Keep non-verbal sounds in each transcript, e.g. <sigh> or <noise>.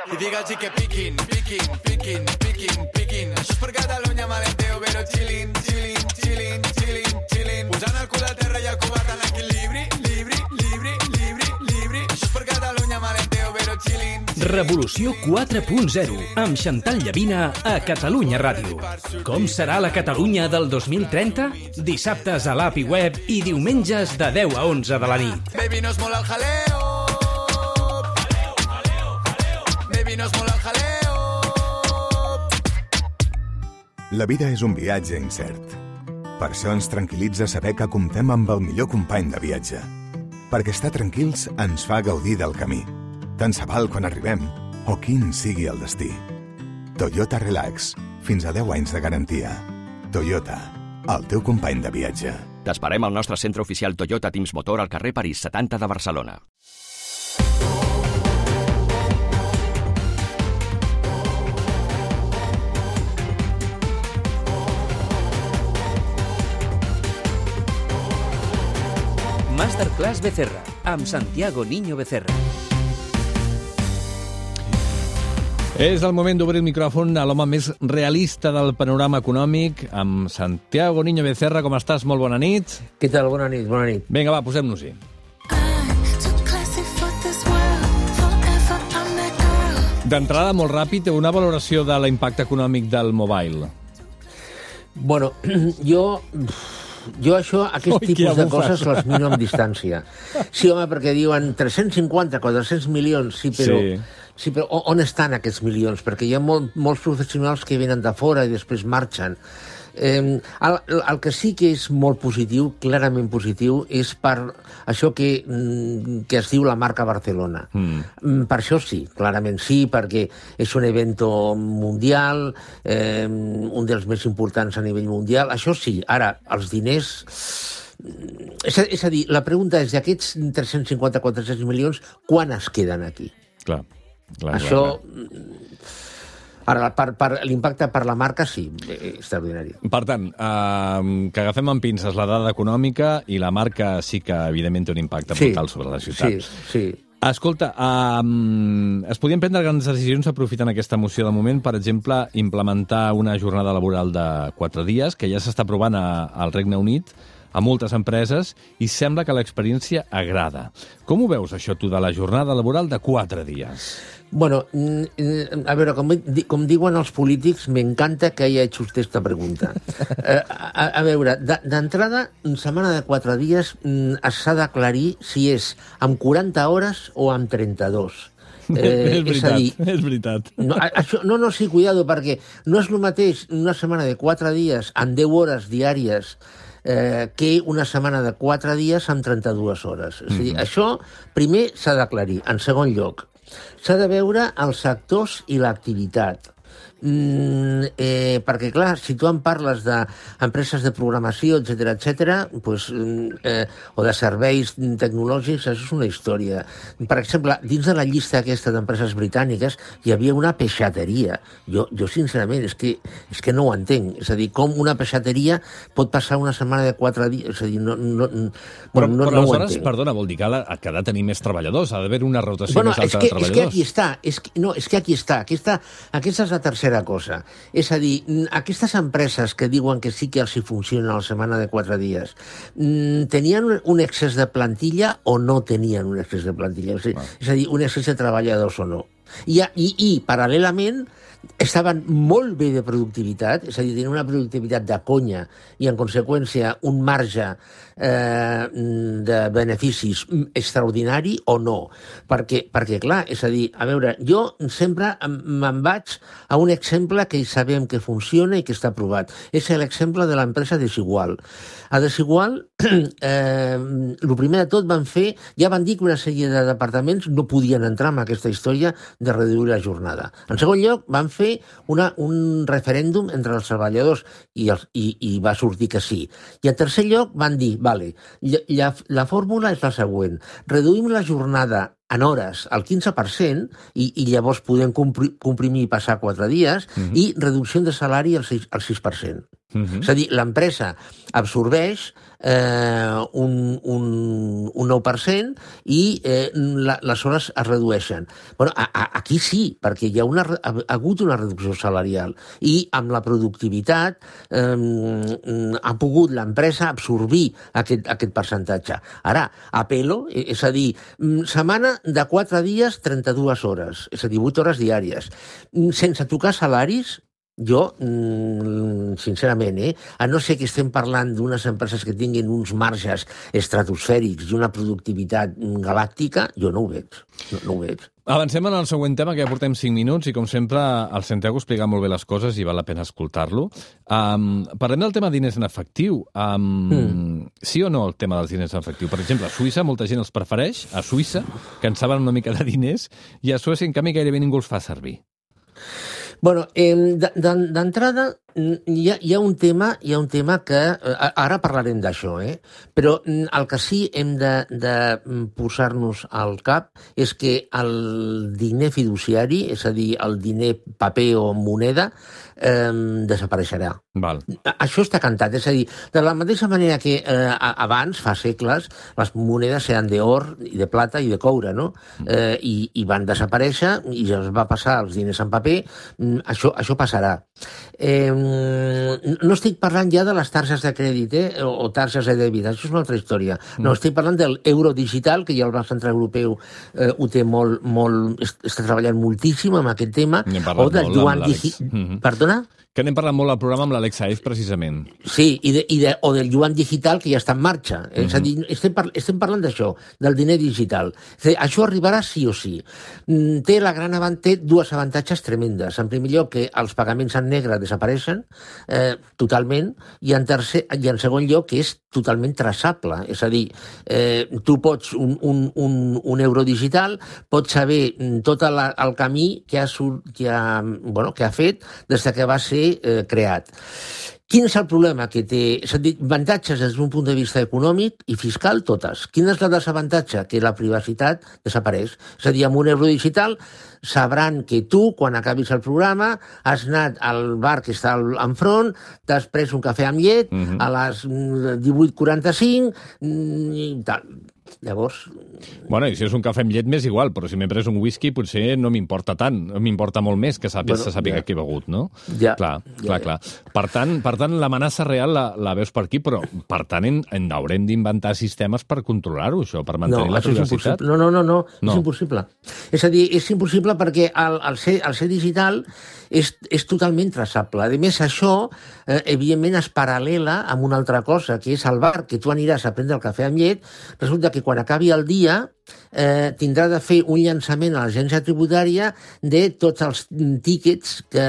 I digue'ls que piquin, piquin, piquin, piquin, piquin. Això és per Catalunya, malenteo, però chillin, chillin, chillin, chillin, chillin. Posant el cul a terra i el covard en equilibri, libri, libri, libri, libri. Això és per Catalunya, malenteo, però chillin. Revolució 4.0 amb Xantal Llavina a Catalunya Ràdio. Com serà la Catalunya del 2030? Dissabtes a l'app i web i diumenges de 10 a 11 de la nit. Baby, no es mola el jaleo. Baby, no es mola el jaleo. La vida és un viatge incert. Per això ens tranquil·litza saber que comptem amb el millor company de viatge. Perquè estar tranquils ens fa gaudir del camí. Tant se val quan arribem o quin sigui el destí. Toyota Relax. Fins a 10 anys de garantia. Toyota. El teu company de viatge. T'esperem al nostre centre oficial Toyota Teams Motor al carrer París 70 de Barcelona. Masterclass Becerra amb Santiago Niño Becerra. És el moment d'obrir el micròfon a l'home més realista del panorama econòmic, amb Santiago Niño Becerra. Com estàs? Molt bona nit. Què tal? Bona nit, bona nit. Vinga, va, posem-nos-hi. D'entrada, molt ràpid, una valoració de l'impacte econòmic del mobile. Bueno, <clears throat> jo... Jo això, aquest Ui, tipus de coses les miro amb distància. Sí, home, perquè diuen 350, 400 milions, sí, però... Sí. Sí. però on estan aquests milions? Perquè hi ha molt, molts professionals que venen de fora i després marxen. Eh, el, el que sí que és molt positiu, clarament positiu, és per això que, mm, que es diu la marca Barcelona. Mm. Per això sí, clarament sí, perquè és un evento mundial, eh, un dels més importants a nivell mundial. Això sí, ara, els diners... És a, és a dir, la pregunta és, d'aquests 350-400 milions, quan es queden aquí? Clar, clar, Això... clar, clar. Ara, per, per l'impacte per la marca, sí, extraordinari. Per tant, eh, que agafem amb pinces la dada econòmica i la marca sí que, evidentment, té un impacte Sí, brutal sobre la ciutat. Sí, sí. Escolta, um, es podien prendre grans decisions aprofitant aquesta moció de moment, per exemple, implementar una jornada laboral de quatre dies, que ja s'està provant a, al Regne Unit, a moltes empreses, i sembla que l'experiència agrada. Com ho veus, això, tu, de la jornada laboral de quatre dies? Bueno, a veure, com, com diuen els polítics, m'encanta que haya hecho usted esta pregunta. <laughs> Eh, a, a veure, de- d'entrada, en setmana de quatre dies mm, s'ha d'aclarir si és amb 40 hores o amb 32. <laughs> és a veritat, dir, és veritat. no, això, no, no, sí, cuidado, perquè no és el mateix una setmana de 4 dies amb 10 hores diàries eh, que una setmana de 4 dies amb 32 hores. És a dir, això primer s'ha d'aclarir. En segon lloc, s'ha de veure els sectors i l'activitat. Mm, eh, perquè, clar, si tu em parles d'empreses de programació, etc etc, pues, mm, eh, o de serveis tecnològics, això és una història. Per exemple, dins de la llista aquesta d'empreses britàniques hi havia una peixateria. Jo, jo sincerament, és que, és que no ho entenc. És a dir, com una peixateria pot passar una setmana de quatre dies... És a dir, no, no, no, Però, no, però no ho entenc. perdona, vol dir que, que ha de tenir més treballadors, ha d'haver una rotació Bueno, més és alta que, de és que treballadors. aquí està, és que, no, és que aquí està, aquesta, aquesta és la tercera cosa. És a dir, aquestes empreses que diuen que sí que els hi funciona la setmana de quatre dies, tenien un- excés de plantilla o no tenien un excés de plantilla? És a dir, és a dir un excés de treballadors o no? I, i, i paral·lelament, estaven molt bé de productivitat, és a dir, tenien una productivitat de conya i, en conseqüència, un marge eh, de beneficis extraordinari o no. Perquè, perquè, clar, és a dir, a veure, jo sempre em- me'n vaig a un exemple que sabem que funciona i que està aprovat. És l'exemple de l'empresa Desigual. A Desigual, <clears throat> eh, el primer de tot van fer, ja van dir que una sèrie de departaments no podien entrar en aquesta història de reduir la jornada. En segon lloc, van fer una, un referèndum entre els treballadors i, els, i, i va sortir que sí. I en tercer lloc van dir, vale, lla- la, la fórmula és la següent, reduïm la jornada en hores al 15% i, i llavors podem compri, comprimir i passar 4 dies i reducció de salari al 6%. Al 6%. És a dir, l'empresa absorbeix eh, un, un, un 9% i eh, la, les hores es redueixen. Bueno, a, a, aquí sí, perquè hi ha, una, ha hagut una reducció salarial i amb la productivitat eh, ha pogut l'empresa absorbir aquest, aquest percentatge. Ara, a pelo, eh, és a dir, mm, setmana de 4 dies, 32 hores, és a dir, 8 hores diàries, Mm, sense tocar salaris, jo, mm, sincerament, eh, a no ser que estem parlant d'unes empreses que tinguin uns marges estratosfèrics i una productivitat mm, galàctica, jo no ho veig. No, no ho veig. Avancem en el següent tema, que ja portem 5 minuts, i com sempre el Santiago explica molt bé les coses i val la pena escoltar-lo. Um, parlem del tema diners en efectiu. Um, mm. Sí o no el tema dels diners en efectiu? Per exemple, a Suïssa molta gent els prefereix, a Suïssa, que en saben una mica de diners, i a Suècia, en canvi, gairebé ningú els fa servir. Bueno, eh, de- de- d'entrada mm, hi ha, hi ha un tema, hi ha un tema que eh, ara parlarem d'això, eh? Però mm, el que sí hem de, de mm, posar-nos al cap és que el diner fiduciari, és a dir, el diner paper o moneda, eh, desapareixerà. Val. Això està cantat, és a dir, de la mateixa manera que eh, abans, fa segles, les monedes eren d'or, i de plata i de coure, no? Eh, i, I van desaparèixer i es va passar els diners en paper, mm, això, això passarà. Eh, no estic parlant ja de les targes de crèdit eh, o, targes de dèbit, això és una altra història. No, estic parlant del euro digital, que ja el Banc Central Europeu eh, ho té molt, molt, est- està treballant moltíssim amb aquest tema, o del yuan digital. Mhm. Perdona? Que n'hem parlat molt al programa amb l'Alexa Eif, precisament. Sí, i, de, i de, o del yuan digital que ja està en marxa. Mm -hmm. És a dir, estem, par estem parlant d'això, del diner digital. Dir, això arribarà sí o sí. Mm, Té, la gran avant té dues avantatges tremendes. En primer lloc, que els pagaments en negre desapareixen eh, totalment, i en, tercer, i en segon lloc, que és totalment traçable. És a dir, eh, tu pots, un, un, un, un euro digital, pots saber mm, tot la, el camí que ha, sur- que, ha, bueno, que ha fet des de que va ser eh, creat. Quin és el problema que té? És a dir, avantatges des d'un punt de vista econòmic i fiscal, totes. Quin és el desavantatge? Que la privacitat desapareix. És a dir, amb un euro digital sabran que tu, quan acabis el programa, has anat al bar que està al- enfront, t'has pres un cafè amb llet Mhm. a les mm, 18.45 mm, i tal. Llavors, Bueno, i si és un cafè amb llet, més igual, però si m'he pres un whisky potser no m'importa tant, m'importa molt més que sàpiga, Bueno, bueno, sàpiga ja. què he begut, no? Ja, Clar, ja, clar, ja. clar. Per tant, per tant l'amenaça real la, la veus per aquí, però per tant en, en haurem d'inventar sistemes per controlar-ho, això, per mantenir no, la privacitat. No, no, no, no, No. és impossible. És a dir, és impossible perquè el, el, ser, el ser digital és, és totalment traçable. A més, això, eh, evidentment, es paral·lela amb una altra cosa, que és el bar que tu aniràs a prendre el cafè amb llet, resulta que quan acabi el dia eh, tindrà de fer un llançament a l'agència tributària de tots els tíquets que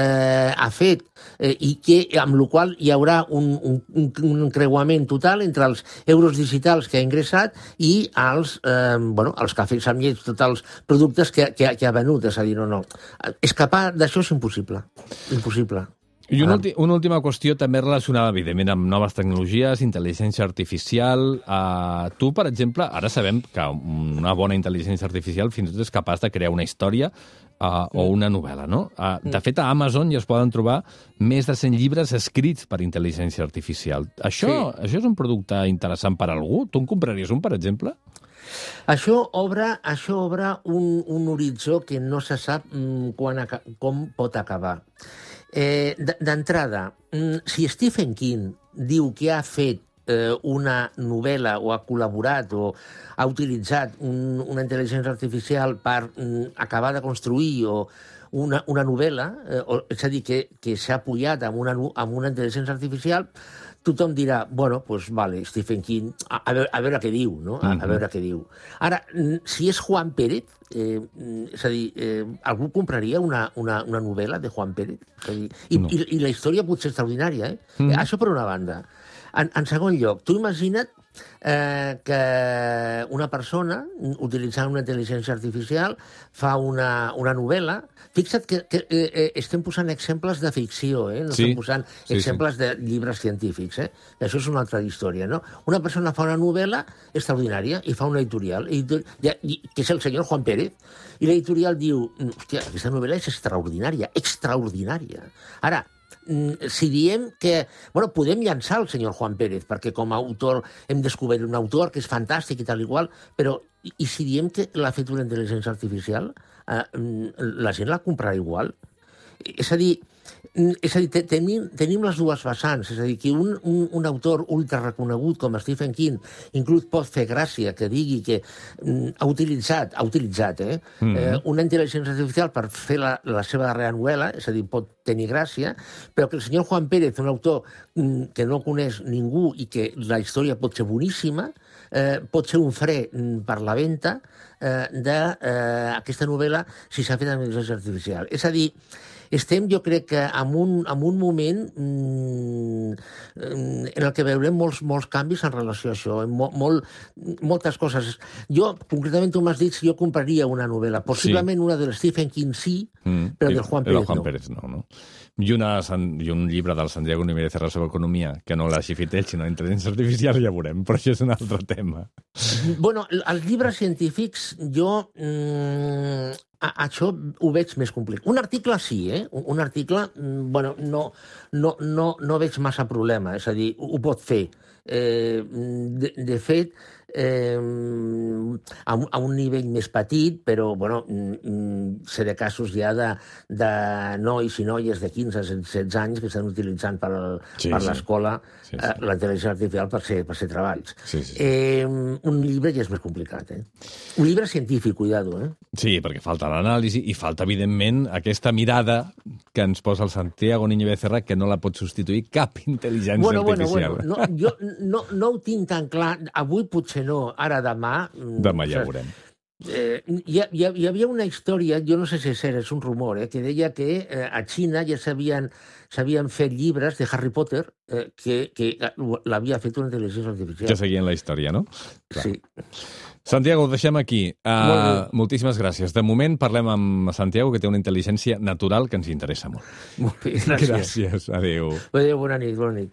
ha fet eh, i que, amb la qual hi haurà un, un, un, creuament total entre els euros digitals que ha ingressat i els, eh, bueno, els cafès amb llet, tots els productes que, que, que ha venut. És a dir, no, no. Escapar d'això és impossible. Impossible. I una, Ah. ulti, una última qüestió també relacionada, evidentment, amb noves tecnologies, intel·ligència artificial. Uh, tu, per exemple, ara sabem que una bona intel·ligència artificial fins i tot és capaç de crear una història uh, o una novel·la, no? Uh, de fet, a Amazon ja es poden trobar més de 100 llibres escrits per intel·ligència artificial. Això, Sí. això és un producte interessant per a algú? Tu en compraries un, per exemple? Això obre, això obre un, un horitzó que no se sap mm, quan, com pot acabar. Eh, D'entrada, mm, si Stephen King diu que ha fet eh, una novel·la o ha col·laborat o ha utilitzat un, una intel·ligència artificial per mm, acabar de construir o una, una novel·la, eh, o, és a dir, que, que s'ha apoyat amb una, amb una intel·ligència artificial, tothom dirà, bueno, doncs vale, Stephen King, a, a, veure, a veure què diu, no? A, a veure què diu. Ara, mm, si és Juan Pérez, eh, mm, és a dir, eh, algú compraria una, una, una novel·la de Juan Pérez? És a dir, i, No. i, I la història pot ser extraordinària, eh? eh? Això per una banda. En, en segon lloc, tu imagina't eh, que una persona, utilitzant una intel·ligència artificial, fa una, una novel·la. Fixa't que, que eh, eh, estem posant exemples de ficció, eh? no Sí, estem posant sí, sí. exemples de llibres científics. Eh? Això és una altra història. No? Una persona fa una novel·la extraordinària i fa una editorial, editor- i, que és el senyor Juan Pérez, i l'editorial diu, hòstia, aquesta novel·la és extraordinària, extraordinària. Ara, mm, si diem que... Bueno, podem llançar el senyor Juan Pérez, perquè com a autor hem descobert un autor que és fantàstic i tal igual, però i, i si diem que l'ha fet una intel·ligència artificial, eh, mm, la gent la comprarà igual? És a dir, mm, és a dir, te- tenim, tenim les dues vessants, és a dir, que un, un, un autor ultra reconegut com Stephen King inclús pot fer gràcia que digui que mm, ha utilitzat, ha utilitzat eh, mm. eh, una intel·ligència artificial per fer la, la seva darrera novel·la, és a dir, pot tenir gràcia, però que el senyor Juan Pérez, un autor mm, que no coneix ningú i que la història pot ser boníssima, eh, pot ser un fre mm, per la venda eh, d'aquesta novel·la si s'ha fet amb intel·ligència artificial. És a dir, estem, jo crec que en un, en un moment mm, en el que veurem molts, molts canvis en relació a això, molt, molt, moltes coses. Jo, concretament, tu m'has dit si jo compraria una novel·la. Possiblement sí. una de Stephen King sí, mm, però del Juan Pérez Juan no. Pérez no, no? I, una, I un llibre del Santiago Núñez Serra sobre economia, que no l'hagi fet ell, sinó intel·ligència artificial, ja veurem, però això és un altre tema. Bueno, els llibres científics, jo mm, a, això ho veig més complicat. Un article sí, eh? Un, article, mm, bueno, no, no, no, no veig massa problema, és a dir, ho pot fer. Eh, de, de fet, eh, a, un- a un nivell més petit, però bueno, mm, mm, de casos ja de, de nois i noies de 15 a 16 anys que estan utilitzant per, Sí, per sí. l'escola Sí, sí. eh, la intel·ligència artificial per ser, per ser treballs. Sí, sí, sí. Eh, un llibre ja és més complicat, eh? Un llibre científic, cuidado, eh? Sí, perquè falta l'anàlisi i falta, evidentment, aquesta mirada que ens posa el Santiago Niño Becerra que no la pot substituir cap intel·ligència Bueno, bueno, artificial. bueno, no, jo no, no ho tinc tan clar. Avui potser no, ara demà... mm, Demà ja veurem. Eh, hi, ha- hi, ha- hi havia una història, jo no sé si és cert, és un rumor, eh, que deia que eh, a Xina ja s'havien fet llibres de Harry Potter eh, que, que l'havia fet una intel·ligència artificial. Que seguien la història, no? clar. Sí. Santiago, ho deixem aquí. Uh, moltíssimes gràcies. De moment parlem amb Santiago, que té una intel·ligència natural que ens interessa molt. Molt bé, <laughs> gràcies. Gràcies. Adéu. Adéu, bona nit, bona nit.